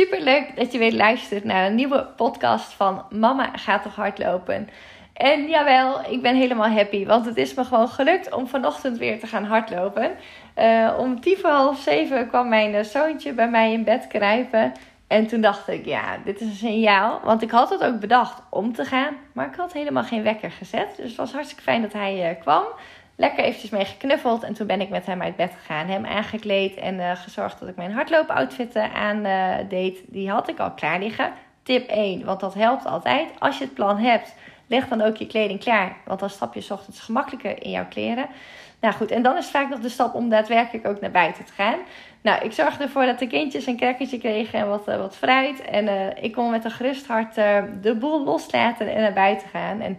Super leuk dat je weer luistert naar een nieuwe podcast van Mama gaat toch hardlopen. En jawel, ik ben helemaal happy, want het is me gewoon gelukt om vanochtend weer te gaan hardlopen. Uh, om tien voor half zeven kwam mijn zoontje bij mij in bed kruipen. En toen dacht ik, ja, dit is een signaal. Want ik had het ook bedacht om te gaan, maar ik had helemaal geen wekker gezet. Dus het was hartstikke fijn dat hij uh, kwam lekker eventjes mee geknuffeld. En toen ben ik met hem uit bed gegaan, hem aangekleed en uh, gezorgd dat ik mijn hardloopoutfit aan uh, deed. Die had ik al klaar liggen. Tip 1, want dat helpt altijd. Als je het plan hebt, leg dan ook je kleding klaar. Want dan stap je s ochtends gemakkelijker in jouw kleren. Nou goed, en dan is vaak nog de stap om daadwerkelijk ook naar buiten te gaan. Nou, ik zorgde ervoor dat de kindjes een crackertje kregen en wat, uh, wat fruit. En ik kon met een gerust hart de boel loslaten en naar buiten gaan. En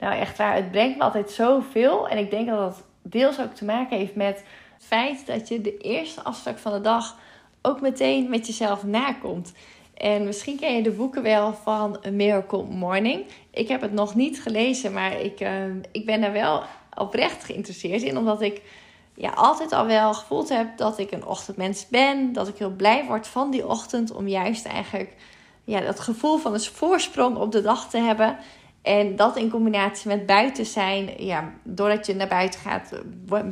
nou, echt waar, het brengt me altijd zoveel. En ik denk dat dat deels ook te maken heeft met het feit dat je de eerste afspraak van de dag ook meteen met jezelf nakomt. En misschien ken je de boeken wel van A Miracle Morning. Ik heb het nog niet gelezen, maar ik, uh, ik ben daar wel oprecht geïnteresseerd in. Omdat ik ja, altijd al wel gevoeld heb dat ik een ochtendmens ben. Dat ik heel blij word van die ochtend. Om juist eigenlijk ja, dat gevoel van een voorsprong op de dag te hebben. En dat in combinatie met buiten zijn, ja, doordat je naar buiten gaat,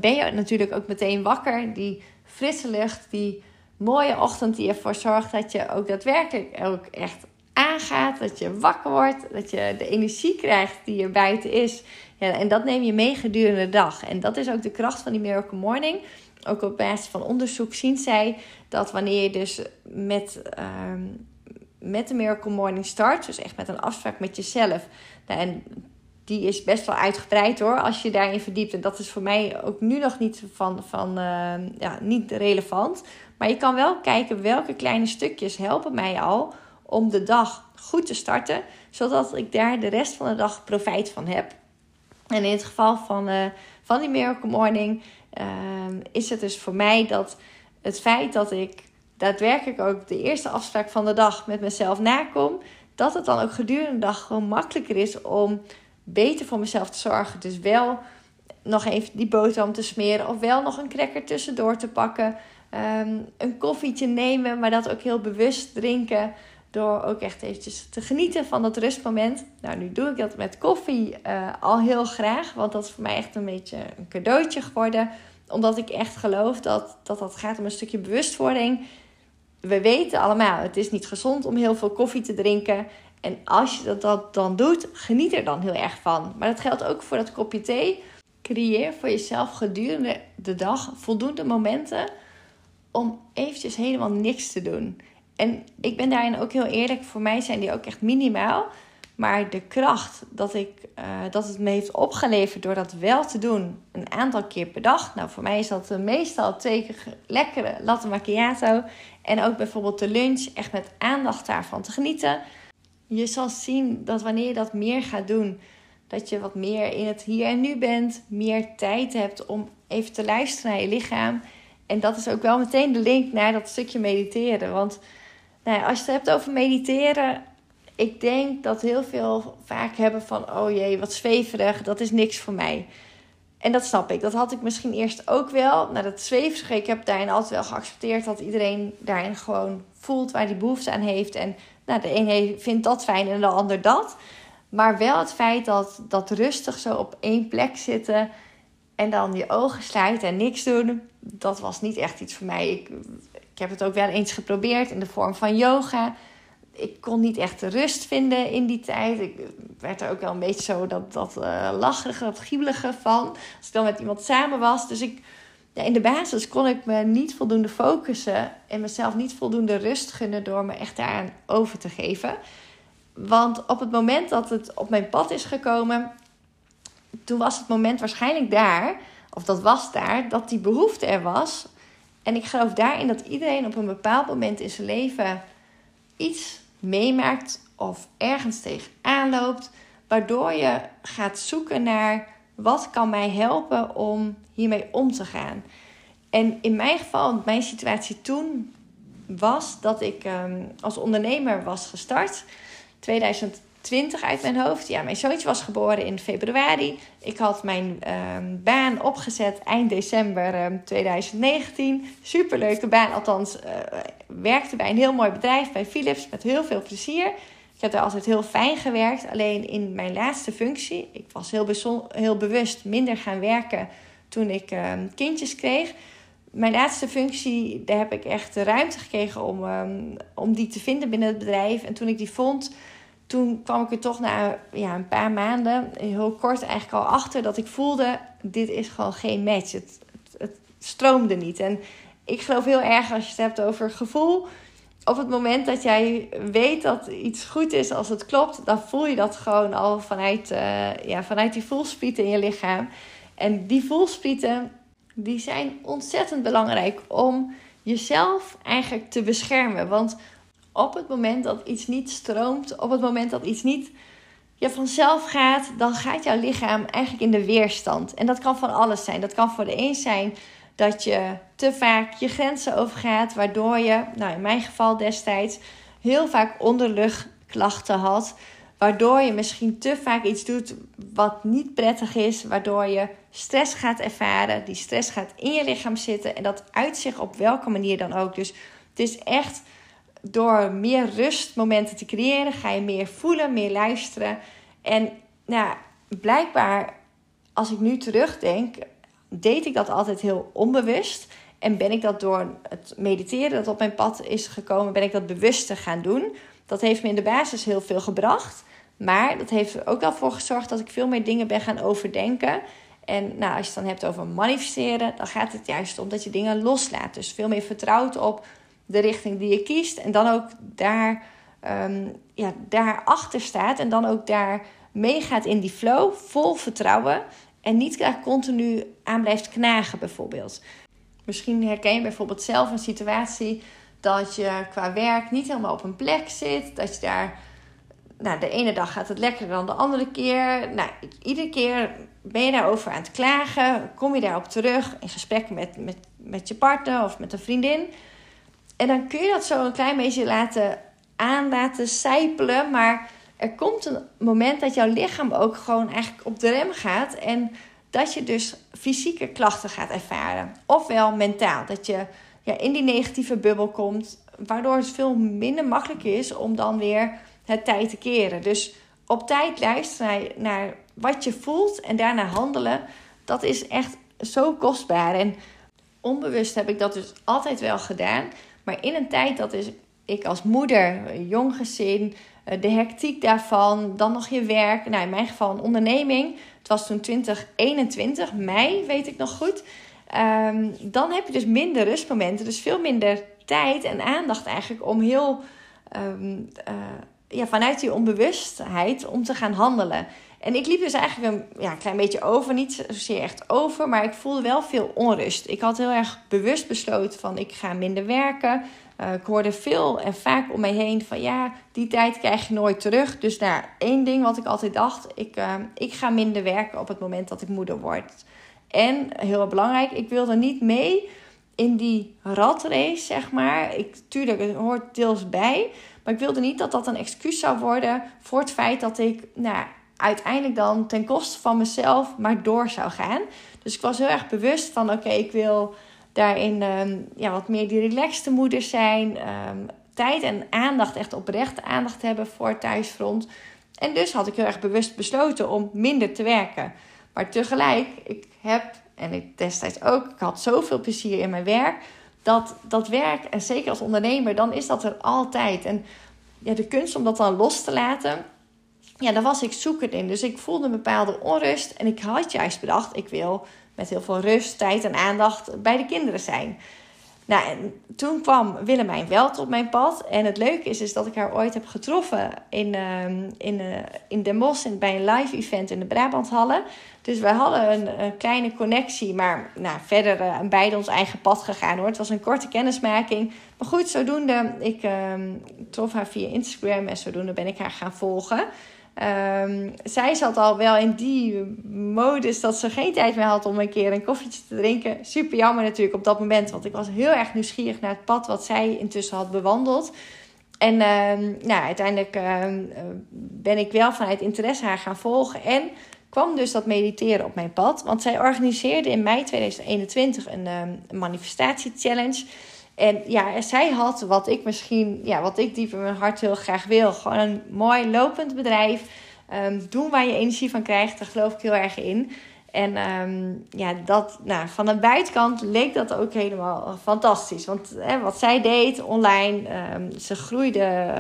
ben je natuurlijk ook meteen wakker. Die frisse lucht, die mooie ochtend die ervoor zorgt dat je ook daadwerkelijk ook echt aangaat. Dat je wakker wordt, dat je de energie krijgt die er buiten is. Ja, en dat neem je mee gedurende de dag. En dat is ook de kracht van die Miracle Morning. Ook op basis van onderzoek zien zij dat wanneer je dus met, uh, met de Miracle Morning start, dus echt met een afspraak met jezelf nou, en die is best wel uitgebreid hoor, als je daarin verdiept. En dat is voor mij ook nu nog niet, van, van, uh, ja, niet relevant. Maar je kan wel kijken welke kleine stukjes helpen mij al om de dag goed te starten. Zodat ik daar de rest van de dag profijt van heb. En in het geval van, uh, van die Miracle Morning uh, is het dus voor mij dat het feit dat ik daadwerkelijk ook de eerste afspraak van de dag met mezelf nakom dat het dan ook gedurende de dag gewoon makkelijker is om beter voor mezelf te zorgen. Dus wel nog even die boterham te smeren of wel nog een cracker tussendoor te pakken. Ehm, een koffietje nemen, maar dat ook heel bewust drinken. Door ook echt eventjes te genieten van dat rustmoment. Nou, nu doe ik dat met koffie uh, al heel graag. Want dat is voor mij echt een beetje een cadeautje geworden. Omdat ik echt geloof dat dat, dat gaat om een stukje bewustwording we weten allemaal, het is niet gezond om heel veel koffie te drinken. En als je dat, dat dan doet, geniet er dan heel erg van. Maar dat geldt ook voor dat kopje thee. Creëer voor jezelf gedurende de dag voldoende momenten om eventjes helemaal niks te doen. En ik ben daarin ook heel eerlijk. Voor mij zijn die ook echt minimaal. Maar de kracht dat, ik, uh, dat het me heeft opgeleverd door dat wel te doen, een aantal keer per dag. Nou, voor mij is dat uh, meestal twee keer lekkere latte macchiato. En ook bijvoorbeeld de lunch, echt met aandacht daarvan te genieten. Je zal zien dat wanneer je dat meer gaat doen, dat je wat meer in het hier en nu bent, meer tijd hebt om even te luisteren naar je lichaam. En dat is ook wel meteen de link naar dat stukje mediteren. Want nou ja, als je het hebt over mediteren, ik denk dat heel veel vaak hebben van: oh jee, wat zweverig, dat is niks voor mij. En dat snap ik. Dat had ik misschien eerst ook wel. Nou, dat zweverige, ik heb daarin altijd wel geaccepteerd dat iedereen daarin gewoon voelt waar die behoefte aan heeft. En nou, de een vindt dat fijn en de ander dat. Maar wel het feit dat, dat rustig zo op één plek zitten en dan je ogen sluiten en niks doen, dat was niet echt iets voor mij. Ik, ik heb het ook wel eens geprobeerd in de vorm van yoga ik kon niet echt rust vinden in die tijd. Ik werd er ook wel een beetje zo dat, dat uh, lacherige, dat giebelige van. Als ik dan met iemand samen was. Dus ik, ja, in de basis kon ik me niet voldoende focussen. En mezelf niet voldoende rust gunnen door me echt daaraan over te geven. Want op het moment dat het op mijn pad is gekomen. Toen was het moment waarschijnlijk daar. Of dat was daar. Dat die behoefte er was. En ik geloof daarin dat iedereen op een bepaald moment in zijn leven iets meemaakt of ergens tegenaan loopt, waardoor je gaat zoeken naar wat kan mij helpen om hiermee om te gaan. En in mijn geval, mijn situatie toen was dat ik um, als ondernemer was gestart. 2000, 20 uit mijn hoofd. Ja, mijn zoontje was geboren in februari. Ik had mijn ehm, baan opgezet eind december um, 2019. Superleuke baan, althans uh, werkte bij een heel mooi bedrijf, bij Philips, met heel veel plezier. Ik heb er altijd heel fijn gewerkt. Alleen in mijn laatste functie, ik was heel, heel bewust minder gaan werken toen ik um, kindjes kreeg. Mijn laatste functie, daar heb ik echt de ruimte gekregen om, om die te vinden binnen het bedrijf. En toen ik die vond, toen kwam ik er toch na ja, een paar maanden, heel kort eigenlijk al achter, dat ik voelde: dit is gewoon geen match. Het, het, stroomde niet. En ik geloof heel erg als je het hebt over gevoel. Op het moment dat jij weet dat iets goed is als het klopt, dan voel je dat gewoon al vanuit, uh, ja, vanuit die voelsprieten in je lichaam. En die voelsprieten, die zijn ontzettend belangrijk om jezelf eigenlijk te beschermen. Want op het moment dat iets niet stroomt, op het moment dat iets niet ja, vanzelf gaat, dan gaat jouw lichaam eigenlijk in de weerstand. En dat kan van alles zijn. Dat kan voor de een zijn dat je te vaak je grenzen overgaat, waardoor je, nou in mijn geval destijds, heel vaak onderluchtklachten had. Waardoor je misschien te vaak iets doet wat niet prettig is, waardoor je stress gaat ervaren. Die stress gaat in je lichaam zitten en dat uit zich op welke manier dan ook. Dus het is echt door meer rustmomenten te creëren, ga je meer voelen, meer luisteren. En nou, blijkbaar, als ik nu terugdenk, deed ik dat altijd heel onbewust. En ben ik dat door het mediteren dat op mijn pad is gekomen, ben ik dat bewust te gaan doen. Dat heeft me in de basis heel veel gebracht. Maar dat heeft er ook wel voor gezorgd dat ik veel meer dingen ben gaan overdenken. En nou, als je het dan hebt over manifesteren, dan gaat het juist om dat je dingen loslaat. Dus veel meer vertrouwt op de richting die je kiest. En dan ook daar, um, ja, daarachter staat. En dan ook daar meegaat in die flow. Vol vertrouwen. En niet daar continu aan blijft knagen, bijvoorbeeld. Misschien herken je bijvoorbeeld zelf een situatie dat je qua werk niet helemaal op een plek zit. Dat je daar. Nou, de ene dag gaat het lekkerder dan de andere keer. Nou, iedere keer ben je daarover aan het klagen. Kom je daarop terug in gesprek met, met, met je partner of met een vriendin. En dan kun je dat zo een klein beetje laten aan laten sijpelen. Maar er komt een moment dat jouw lichaam ook gewoon eigenlijk op de rem gaat. En dat je dus fysieke klachten gaat ervaren. Ofwel mentaal. Dat je ja, in die negatieve bubbel komt. Waardoor het veel minder makkelijk is om dan weer het tijd te keren. Dus op tijd luisteren naar wat je voelt en daarna handelen. Dat is echt zo kostbaar. En onbewust heb ik dat dus altijd wel gedaan. Maar in een tijd dat is ik als moeder, jong gezin, eh, de hectiek daarvan, dan nog je werk. Nou, in mijn geval een onderneming. Het was toen 2021, mei, weet ik nog goed. Ehm, dan heb je dus minder rustmomenten, dus veel minder tijd en aandacht eigenlijk om heel ehm, eh, ja, vanuit die onbewustheid om te gaan handelen. En ik liep dus eigenlijk een ja, klein beetje over, niet zozeer echt over, maar ik voelde wel veel onrust. Ik had heel erg bewust besloten van ik ga minder werken. Uh, ik hoorde veel en vaak om mij heen van ja, die tijd krijg je nooit terug. Dus nou, één ding wat ik altijd dacht, ik, uh, ik ga minder werken op het moment dat ik moeder word. En heel belangrijk, ik wilde niet mee in die ratrace, zeg maar. Ik, tuurlijk, het hoort deels bij. Maar ik wilde niet dat dat een excuus zou worden voor het feit dat ik nou, uiteindelijk dan ten koste van mezelf maar door zou gaan. Dus ik was heel erg bewust van: oké, ik wil daarin um, ja, wat meer die relaxte moeder zijn. Um, tijd en aandacht, echt oprechte aandacht hebben voor thuisfront. En dus had ik heel erg bewust besloten om minder te werken. Maar tegelijk, ik heb, en ik destijds ook, ik had zoveel plezier in mijn werk. Dat dat werk, en zeker als ondernemer, dan is dat er altijd. En ja, de kunst om dat dan los te laten. Ja, daar was ik zoekend in. Dus ik voelde een bepaalde onrust. En ik had juist bedacht, ik wil met heel veel rust, tijd en aandacht bij de kinderen zijn. Nou, en toen kwam Willemijn Welt op mijn pad. En het leuke is, is dat ik haar ooit heb getroffen in, uh, in, uh, in Den Bosch bij een live event in de Brabanthallen. Dus we hadden een, een, kleine connectie, maar nou, verder uh, beide ons eigen pad gegaan hoor. Het was een korte kennismaking. Maar goed, zodoende, ik ehm, trof haar via Instagram en zodoende ben ik haar gaan volgen. Um, zij zat al wel in die modus dat ze geen tijd meer had om een keer een koffietje te drinken. Super jammer natuurlijk op dat moment, want ik was heel erg nieuwsgierig naar het pad wat zij intussen had bewandeld. En uh, nou, uiteindelijk uh, ben ik wel vanuit interesse haar gaan volgen. En kwam dus dat mediteren op mijn pad. Want zij organiseerde in mei 2021 een, een manifestatie-challenge. En ja, zij had wat ik misschien, ja, wat ik diep in mijn hart heel graag wil. Gewoon een mooi lopend bedrijf. Um, doen waar je energie van krijgt, daar geloof ik heel erg in. En um, ja, dat, nou, van de buitenkant leek dat ook helemaal fantastisch. Want hè, wat zij deed online, um, ze groeide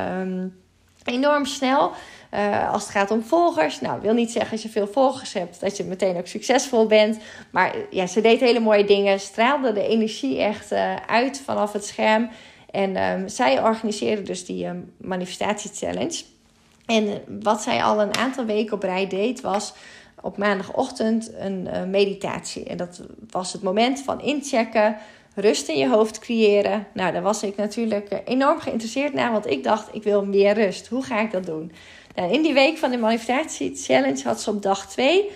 enorm snel. Uh, als het gaat om volgers. Nou, wil niet zeggen als je veel volgers hebt dat je meteen ook succesvol bent. Maar ja, ze deed hele mooie dingen. Straalde de energie echt uh, uit vanaf het scherm. En um, zij organiseerde dus die um, manifestatie challenge. En wat zij al een aantal weken op rij deed was op maandagochtend een meditatie. En dat was het moment van inchecken rust in je hoofd creëren. Nou, daar was ik natuurlijk enorm geïnteresseerd naar, want ik dacht, ik wil meer rust. Hoe ga ik dat doen? Nou, in die week van de manifestatie challenge had ze op dag 2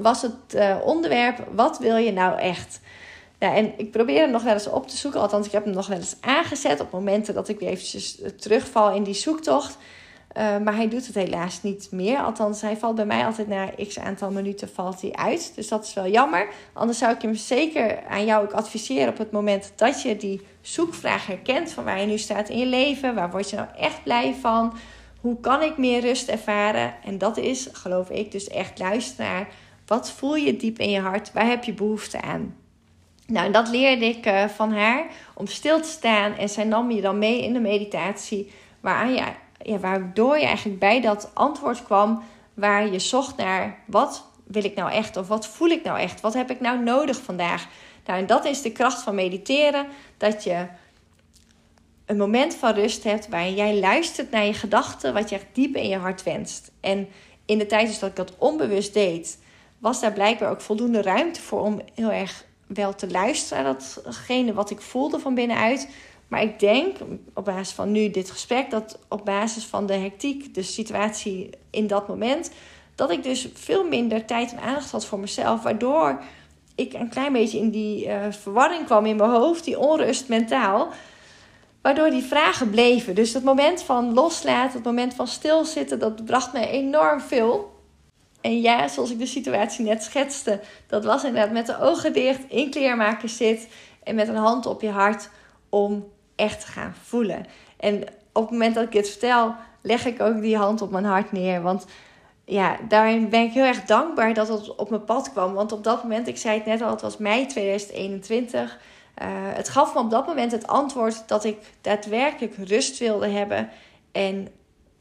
was het uh, onderwerp wat wil je nou echt? En ik probeer hem nog wel eens op te zoeken. Althans, ik heb hem nog wel eens aangezet op momenten dat ik weer eventjes terugval in die zoektocht. Maar hij doet het helaas niet meer. Althans, hij valt bij mij altijd na x aantal minuten valt hij uit. Dus dat is wel jammer. Anders zou ik hem zeker aan jou ook adviseren op het moment dat je die zoekvraag herkent. Van waar je nu staat in je leven. Waar word je nou echt blij van? Hoe kan ik meer rust ervaren? En dat is, geloof ik, dus echt luisteren naar wat voel je diep in je hart? Waar heb je behoefte aan? Nou, en dat leerde ik uh, van haar om stil te staan. En zij nam je dan mee in de meditatie, waaraan je, ja, waardoor je eigenlijk bij dat antwoord kwam waar je zocht naar wat wil ik nou echt of wat voel ik nou echt? Wat heb ik nou nodig vandaag? Nou, en dat is de kracht van mediteren, dat je een moment van rust hebt waarin jij luistert naar je gedachten, wat je echt diep in je hart wenst. En in de tijd dus dat ik dat onbewust deed, was daar blijkbaar ook voldoende ruimte voor om heel erg wel te luisteren naar datgene wat ik voelde van binnenuit. Maar ik denk op basis van nu dit gesprek, dat op basis van de hectiek, de situatie in dat moment, dat ik dus veel minder tijd en aandacht had voor mezelf. Waardoor ik een klein beetje in die uh, verwarring kwam in mijn hoofd, die onrust mentaal. Waardoor die vragen bleven. Dus het moment van loslaten, het moment van stilzitten, dat bracht mij enorm veel. En ja, zoals ik de situatie net schetste, dat was inderdaad met de ogen dicht, in kleermakers zit en met een hand op je hart om echt te gaan voelen. En op het moment dat ik dit vertel, leg ik ook die hand op mijn hart neer. Want ja, daarin ben ik heel erg dankbaar dat het op mijn pad kwam. Want op dat moment, ik zei het net al, het was mei 2021. Uh, het gaf me op dat moment het antwoord dat ik daadwerkelijk rust wilde hebben. En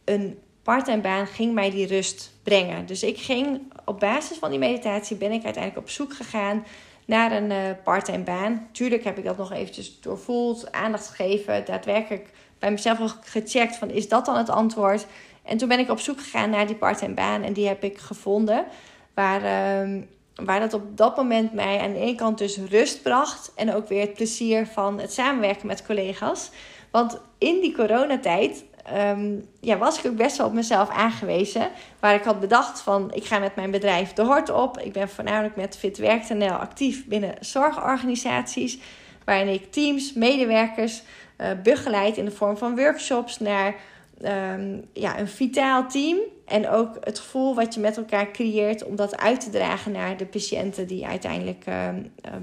een parttime baan ging mij die rust brengen. Dus ik ging op basis van die meditatie ben ik uiteindelijk op zoek gegaan naar een uh, parttime baan. Tuurlijk heb ik dat nog eventjes doorvoeld, aandacht gegeven, daadwerkelijk bij mezelf gecheckt van is dat dan het antwoord? En toen ben ik op zoek gegaan naar die parttime baan en die heb ik gevonden. Waar, uh, waar dat op dat moment mij aan de ene kant dus rust bracht en ook weer het plezier van het samenwerken met collega's. Want in die coronatijd um, ja, was ik ook best wel op mezelf aangewezen. Waar ik had bedacht van ik ga met mijn bedrijf de hort op. Ik ben voornamelijk met FitWerk.nl actief binnen zorgorganisaties. Waarin ik teams, medewerkers uh, begeleid in de vorm van workshops naar um, ja, een vitaal team. En ook het gevoel wat je met elkaar creëert om dat uit te dragen naar de patiënten die uiteindelijk uh,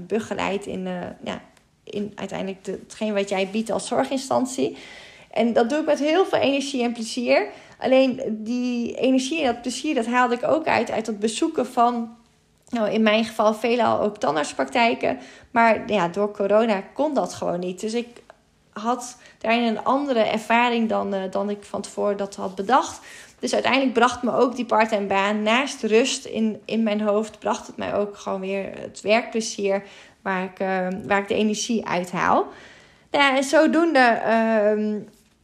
begeleidt in, uh, ja, in uiteindelijk de, hetgeen wat jij biedt als zorginstantie. En dat doe ik met heel veel energie en plezier. Alleen die energie en dat plezier, dat haalde ik ook uit uit het bezoeken van, nou in mijn geval veelal ook tandartspraktijken. Maar ja, door corona kon dat gewoon niet. Dus ik had daarin een andere ervaring dan, uh, dan ik van tevoren dat had bedacht. Dus uiteindelijk bracht me ook die parttime baan naast rust in, in mijn hoofd, bracht het mij ook gewoon weer het werkplezier waar ik, uh, waar ik de energie uithaal. Nou, en zodoende uh,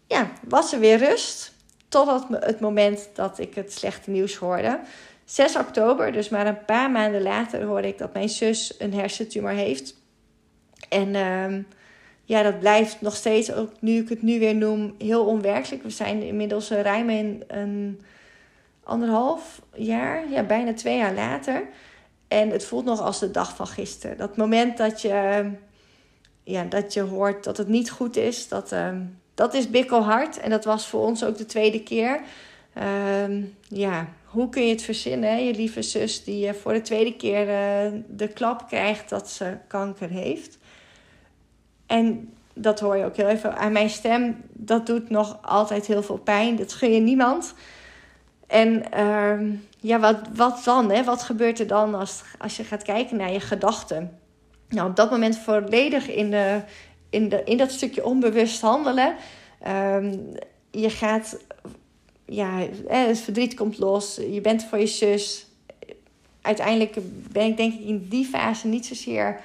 ja, was er weer rust. Totdat het moment dat ik het slechte nieuws hoorde. 6 oktober, dus maar een paar maanden later, hoorde ik dat mijn zus een hersentumor heeft. En uh, ja, dat blijft nog steeds, ook nu ik het nu weer noem, heel onwerkelijk. We zijn inmiddels ruim in een anderhalf jaar, ja, bijna twee jaar later. En het voelt nog als de dag van gisteren. Dat moment dat je, ja, dat je hoort dat het niet goed is, dat, uh, dat is bikkelhard. En dat was voor ons ook de tweede keer. Uh, ja, hoe kun je het verzinnen? Je lieve zus die voor de tweede keer uh, de klap krijgt dat ze kanker heeft. En dat hoor je ook heel even aan mijn stem. Dat doet nog altijd heel veel pijn. Dat gun je niemand. En uh, ja, wat, wat dan? Hè? Wat gebeurt er dan als, als je gaat kijken naar je gedachten? Nou, op dat moment volledig in, de, in, de, in dat stukje onbewust handelen. Um, je gaat, ja, het verdriet komt los. Je bent voor je zus. Uiteindelijk ben ik denk ik in die fase niet zozeer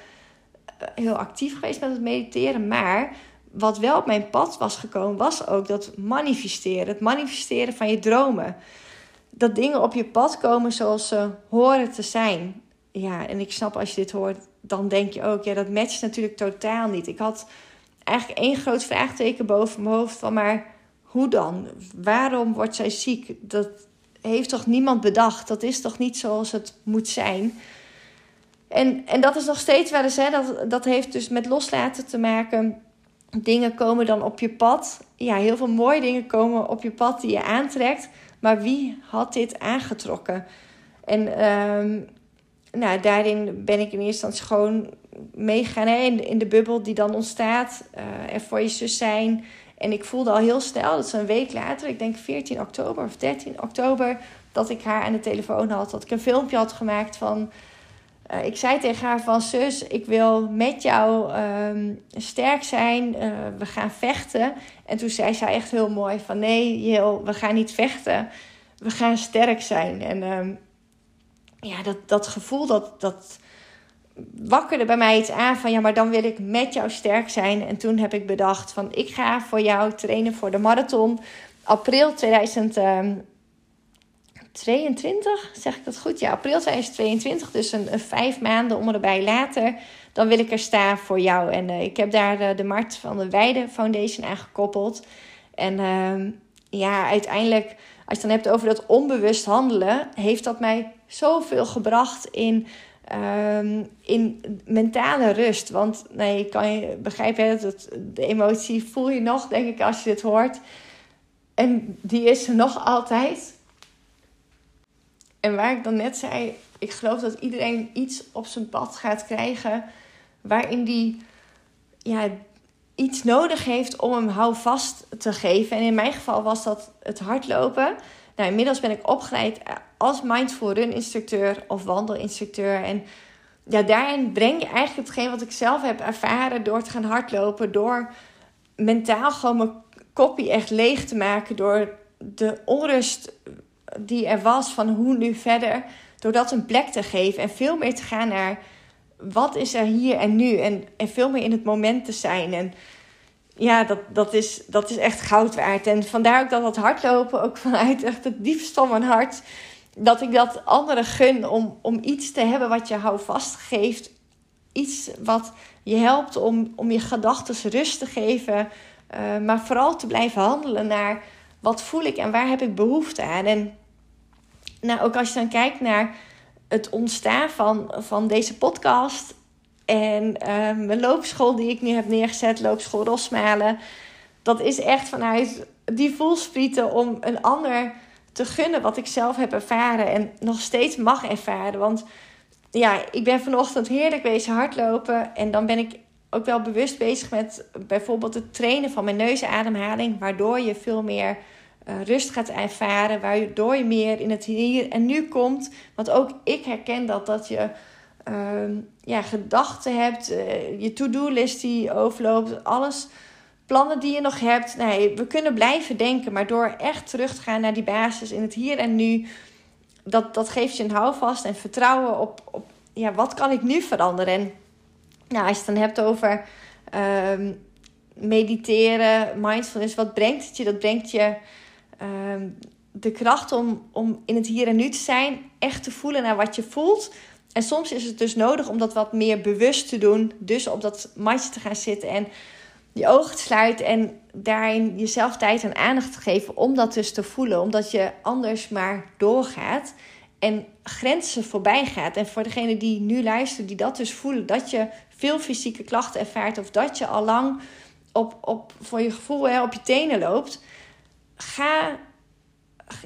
heel actief geweest met het mediteren. Maar wat wel op mijn pad was gekomen, was ook dat manifesteren. Het manifesteren van je dromen. Dat dingen op je pad komen zoals ze horen te zijn. Ja, en ik snap als je dit hoort, dan denk je ook, ja, dat matcht natuurlijk totaal niet. Ik had eigenlijk één groot vraagteken boven mijn hoofd van, maar hoe dan? Waarom wordt zij ziek? Dat heeft toch niemand bedacht? Dat is toch niet zoals het moet zijn? En, en dat is nog steeds wel eens, hè, dat, dat heeft dus met loslaten te maken. Dingen komen dan op je pad. Ja, heel veel mooie dingen komen op je pad die je aantrekt. Maar wie had dit aangetrokken? En um, nou, daarin ben ik in eerste instantie gewoon meegegaan hè, in, de bubbel die dan ontstaat. Uh, voor je zus zijn. En ik voelde al heel snel, dat is een week later, ik denk 14 oktober of 13 oktober, dat ik haar aan de telefoon had. Dat ik een filmpje had gemaakt van uh, ik zei tegen haar van zus, ik wil met jou um, sterk zijn. Uh, we gaan vechten. En toen zei zij echt heel mooi van nee, Jil, we gaan niet vechten. We gaan sterk zijn. En um, ja, dat, dat gevoel dat, dat wakkerde bij mij iets aan van ja, maar dan wil ik met jou sterk zijn. En toen heb ik bedacht van ik ga voor jou trainen voor de marathon. April 2000. 22, zeg ik dat goed? Ja, april 2022, dus een, een vijf maanden om erbij later. Dan wil ik er staan voor jou. En uh, ik heb daar de, de Mart van de Weide Foundation aan gekoppeld. En uh, ja, uiteindelijk, als je het dan hebt over dat onbewust handelen, heeft dat mij zoveel gebracht in, uh, in mentale rust. Want nee, kan je begrijpen, dat de emotie voel je nog, denk ik, als je dit hoort. En die is er nog altijd. En waar ik dan net zei, ik geloof dat iedereen iets op zijn pad gaat krijgen waarin die ja, iets nodig heeft om hem houvast te geven. En in mijn geval was dat het hardlopen. Nou, inmiddels ben ik opgeleid als mindful run instructeur of wandelinstructeur. En ja, daarin breng je eigenlijk hetgeen wat ik zelf heb ervaren door te gaan hardlopen. Door mentaal gewoon mijn kopie echt leeg te maken. Door de onrust die er was van hoe nu verder. Door dat een plek te geven en veel meer te gaan naar wat is er hier en nu. En, en veel meer in het moment te zijn. En ja, dat, dat, is, dat is echt goud waard. En vandaar ook dat dat hardlopen, ook vanuit echt het diepst van mijn hart. Dat ik dat anderen gun om, om iets te hebben wat je houvast geeft. Iets wat je helpt om, om je gedachten rust te geven. Uh, maar vooral te blijven handelen naar wat voel ik en waar heb ik behoefte aan. En nou, ook als je dan kijkt naar het ontstaan van, van deze podcast en uh, mijn loopschool die ik nu heb neergezet, loopschool Rosmalen. Dat is echt vanuit die voelsprieten om een ander te gunnen wat ik zelf heb ervaren en nog steeds mag ervaren. Want ja, ik ben vanochtend heerlijk bezig hardlopen en dan ben ik ook wel bewust bezig met bijvoorbeeld het trainen van mijn neusademhaling, waardoor je veel meer uh, rust gaat ervaren, waardoor je meer in het hier en nu komt. Want ook ik herken dat, dat je uh, ja, gedachten hebt, uh, je to-do-list die overloopt, alles plannen die je nog hebt. Nee, we kunnen blijven denken, maar door echt terug te gaan naar die basis in het hier en nu, dat, dat geeft je een houvast en vertrouwen op, op ja, wat kan ik nu veranderen. En nou, als je het dan hebt over ehm, mediteren, mindfulness, wat brengt het je? Dat brengt je ehm, de kracht om, om in het hier en nu te zijn, echt te voelen naar wat je voelt. En soms is het dus nodig om dat wat meer bewust te doen. Dus op dat matje te gaan zitten en je ogen te sluiten en daarin jezelf tijd en aandacht te geven om dat dus te voelen. Omdat je anders maar doorgaat en grenzen voorbij gaat. En voor degene die nu luisteren, die dat dus voelen, dat je veel fysieke klachten ervaart of dat je al lang op, op, voor je gevoel hè, op je tenen loopt, ga,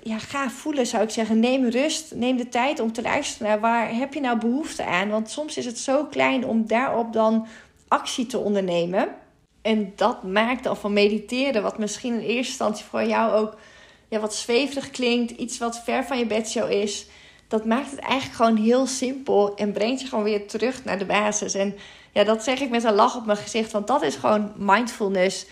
ja, ga voelen, zou ik zeggen. Neem rust, neem de tijd om te luisteren naar waar heb je nou behoefte aan. Want soms is het zo klein om daarop dan actie te ondernemen. En dat maakt dan van mediteren, wat misschien in eerste instantie voor jou ook ja, wat zweverig klinkt, iets wat ver van je bedshow is. Dat maakt het eigenlijk gewoon heel simpel en brengt je gewoon weer terug naar de basis. En ja, dat zeg ik met een lach op mijn gezicht, want dat is gewoon mindfulness.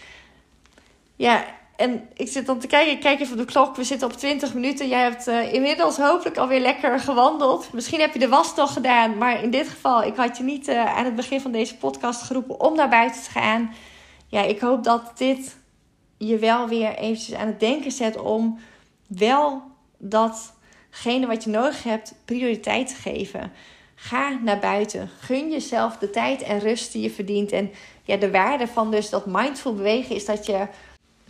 Ja, en ik zit dan te kijken, ik kijk even op de klok, we zitten op 20 minuten. Jij hebt uh, inmiddels hopelijk alweer lekker gewandeld. Misschien heb je de was nog gedaan, maar in dit geval, ik had je niet uh, aan het begin van deze podcast geroepen om naar buiten te gaan ja, ik hoop dat dit je wel weer eventjes aan het denken zet om wel datgene wat je nodig hebt prioriteit te geven. Ga naar buiten. Gun jezelf de tijd en rust die je verdient. En ja, de waarde van dus dat mindful bewegen is dat je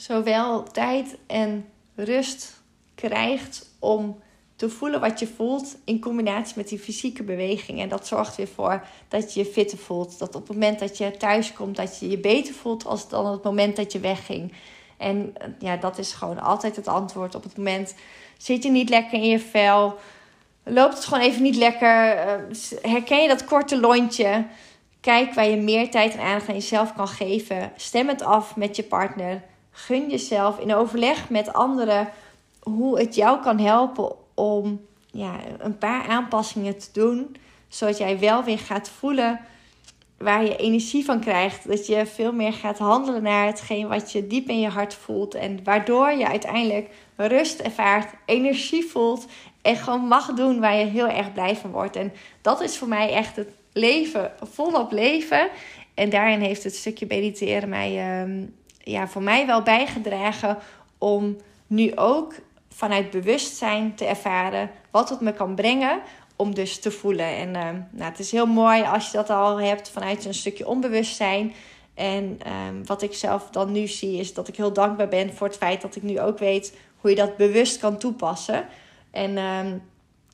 zowel tijd en rust krijgt om te voelen wat je voelt in combinatie met die fysieke beweging. En dat zorgt weer voor dat je je fitter voelt. Dat op het moment dat je thuis komt, dat je je beter voelt als dan het moment dat je wegging. En ja, dat is gewoon altijd het antwoord. Op het moment zit je niet lekker in je vel, loopt het gewoon even niet lekker, eh, herken je dat korte lontje. Kijk waar je meer tijd en aandacht aan jezelf kan geven. Stem het af met je partner. Gun jezelf in overleg met anderen hoe het jou kan helpen om ja, een paar aanpassingen te doen. Zodat jij wel weer gaat voelen waar je energie van krijgt. Dat je veel meer gaat handelen naar hetgeen wat je diep in je hart voelt. En waardoor je uiteindelijk rust ervaart, energie voelt. En gewoon mag doen waar je heel erg blij van wordt. En dat is voor mij echt het leven, volop leven. En daarin heeft het stukje mediteren mij, uh, ja, voor mij wel bijgedragen om nu ook vanuit bewustzijn te ervaren wat het me kan brengen om dus te voelen. En uh, nou, het is heel mooi als je dat al hebt vanuit een stukje onbewustzijn. En um, wat ik zelf dan nu zie is dat ik heel dankbaar ben voor het feit dat ik nu ook weet hoe je dat bewust kan toepassen. En um,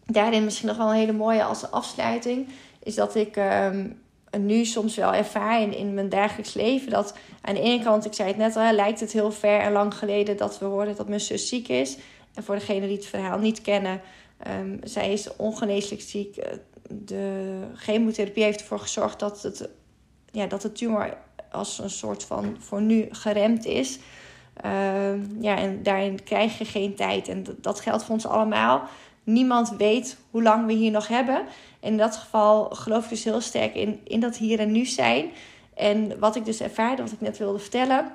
daarin misschien nog wel een hele mooie als afsluiting is dat ik um, nu soms wel ervaar in, mijn dagelijks leven dat aan de ene kant, ik zei het net al, lijkt het heel ver en lang geleden dat we hoorden dat mijn zus ziek is. En voor degenen die het verhaal niet kennen, um, zij is ongeneeslijk ziek. Eh, de chemotherapie heeft ervoor gezorgd dat, het, ja, dat de tumor als een soort van voor nu geremd is. Uh, ja, en daarin krijg je geen tijd. En dat geldt voor ons allemaal. Niemand weet hoe lang we hier nog hebben. En in dat geval geloof ik dus heel sterk in, in dat hier en nu zijn. En wat ik dus ervaarde, wat ik net wilde vertellen,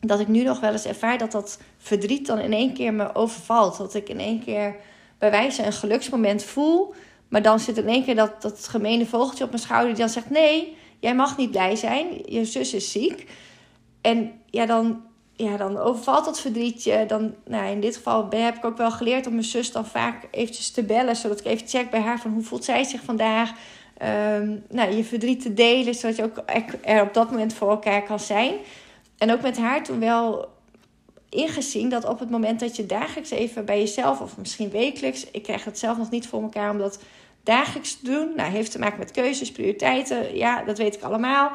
dat ik nu nog wel eens ervaar dat dat verdriet dan in één keer me overvalt. Dat ik in één keer bij wijze een geluksmoment voel. Maar dan zit in één keer dat, dat gemene vogeltje op mijn schouder die dan zegt: Nee, jij mag niet blij zijn. Je zus is ziek. En ja, dan, ja, dan overvalt dat verdrietje. Dan, nou, in dit geval heb ik ook wel geleerd om mijn zus dan vaak eventjes te bellen. Zodat ik even check bij haar van hoe voelt zij zich vandaag. Um, nou, je verdriet te delen, zodat je ook er op dat moment voor elkaar kan zijn en ook met haar toen wel ingezien dat op het moment dat je dagelijks even bij jezelf, of misschien wekelijks, ik krijg het zelf nog niet voor elkaar om dat dagelijks te doen. Nou, heeft te maken met keuzes, prioriteiten. Ja, dat weet ik allemaal.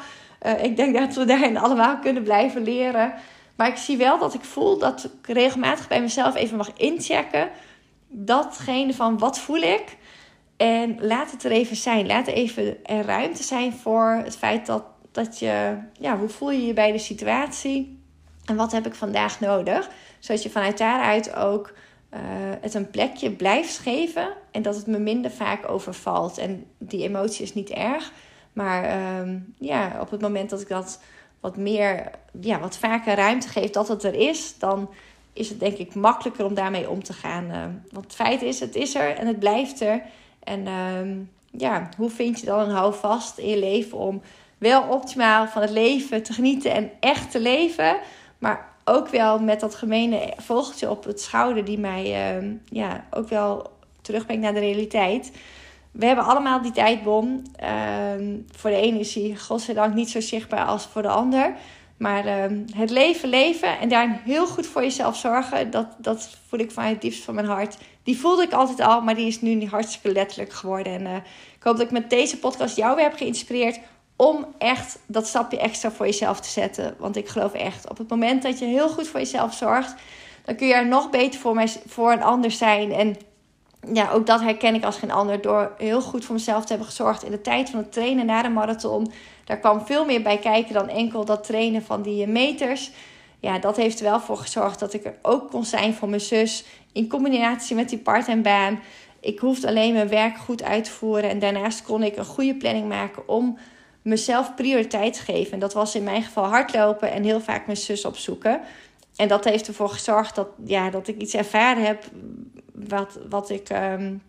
Uh, ik denk dat we daarin allemaal kunnen blijven leren. Maar ik zie wel dat ik voel dat ik regelmatig bij mezelf even mag inchecken. Datgene van wat voel ik. En laat het er even zijn. Laat even er ruimte zijn voor het feit dat dat je, ja, hoe voel je je bij de situatie? En wat heb ik vandaag nodig? Zodat je vanuit daaruit ook uh, het een plekje blijft geven. En dat het me minder vaak overvalt. En die emotie is niet erg. Maar um, ja, op het moment dat ik dat wat meer, ja, wat vaker ruimte geeft dat het er is, dan is het denk ik makkelijker om daarmee om te gaan. Uh, want het feit is, het is er en het blijft er. En ehm, ja, hoe vind je dan een houvast in je leven om wel optimaal van het leven te genieten en echt te leven, maar ook wel met dat gemene vogeltje op het schouder die mij uh, ja, ook wel terugbrengt naar de realiteit. We hebben allemaal die tijdbom. Uh, voor de ene is die godzijdank niet zo zichtbaar als voor de ander. Maar ehm, het leven leven en daar heel goed voor jezelf zorgen, dat, dat voel ik van het diepst van mijn hart. Die voelde ik altijd al, maar die is nu hartstikke letterlijk geworden. En uh, ik hoop dat ik met deze podcast jou weer heb geïnspireerd om echt dat stapje extra voor jezelf te zetten. Want ik geloof echt, op het moment dat je heel goed voor jezelf zorgt, dan kun je er nog beter voor, voor een ander zijn. En ja, ook dat herken ik als geen ander. Door heel goed voor mezelf te hebben gezorgd in de tijd van het trainen na de marathon. Daar kwam veel meer bij kijken dan enkel dat trainen van die meters. Ja, dat heeft er wel voor gezorgd dat ik er ook kon zijn voor mijn zus. In combinatie met die part-time baan. Ik hoefde alleen mijn werk goed uit te voeren. En daarnaast kon ik een goede planning maken om mezelf prioriteit te geven. En dat was in mijn geval hardlopen en heel vaak mijn zus opzoeken. En dat heeft ervoor gezorgd dat, ja, dat ik iets ervaren heb wat, wat, ik, um,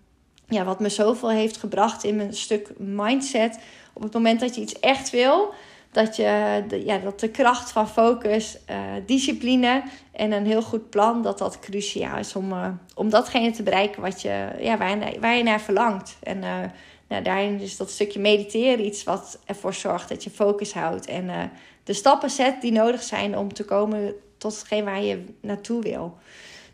ja, wat me zoveel heeft gebracht in mijn stuk mindset. Op het moment dat je iets echt wil, dat, je, de, ja, dat de kracht van focus, uh, discipline en een heel goed plan, dat dat cruciaal is om, uh, om datgene te bereiken wat je, ja, waar, je, waar je naar verlangt. En uh, nou, daarin is dat stukje mediteren iets wat ervoor zorgt dat je focus houdt en de stappen zet die nodig zijn om te komen tot hetgeen waar je naartoe wil.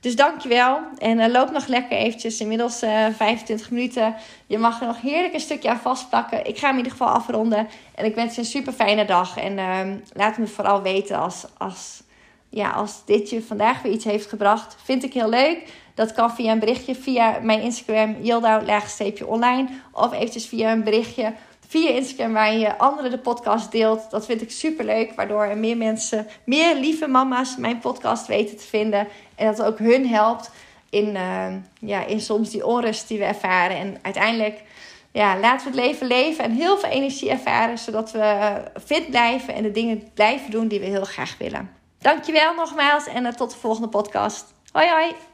Dus dankjewel. En uh, loop nog lekker eventjes. Inmiddels uh, eh, 25 minuten. Je mag er nog heerlijk een stukje aan vastplakken. Ik ga hem in ieder geval afronden. En ik wens je een super fijne dag. En uh, laat me vooral weten als, als, ja, als dit je vandaag weer iets heeft gebracht. Vind ik heel leuk. Dat kan via een berichtje via mijn Instagram, yildau-online. Of eventjes via een berichtje via Instagram waar je anderen de podcast deelt. Dat vind ik super leuk, waardoor er meer mensen, meer lieve mama's mijn podcast weten te vinden. En dat ook hun helpt in, uh, ja, in soms die onrust die we ervaren. En uiteindelijk ja, laten we het leven leven en heel veel energie ervaren, zodat we fit blijven en de dingen blijven doen die we heel graag willen. Dankjewel nogmaals en uh, tot de volgende podcast. Hoi hoi!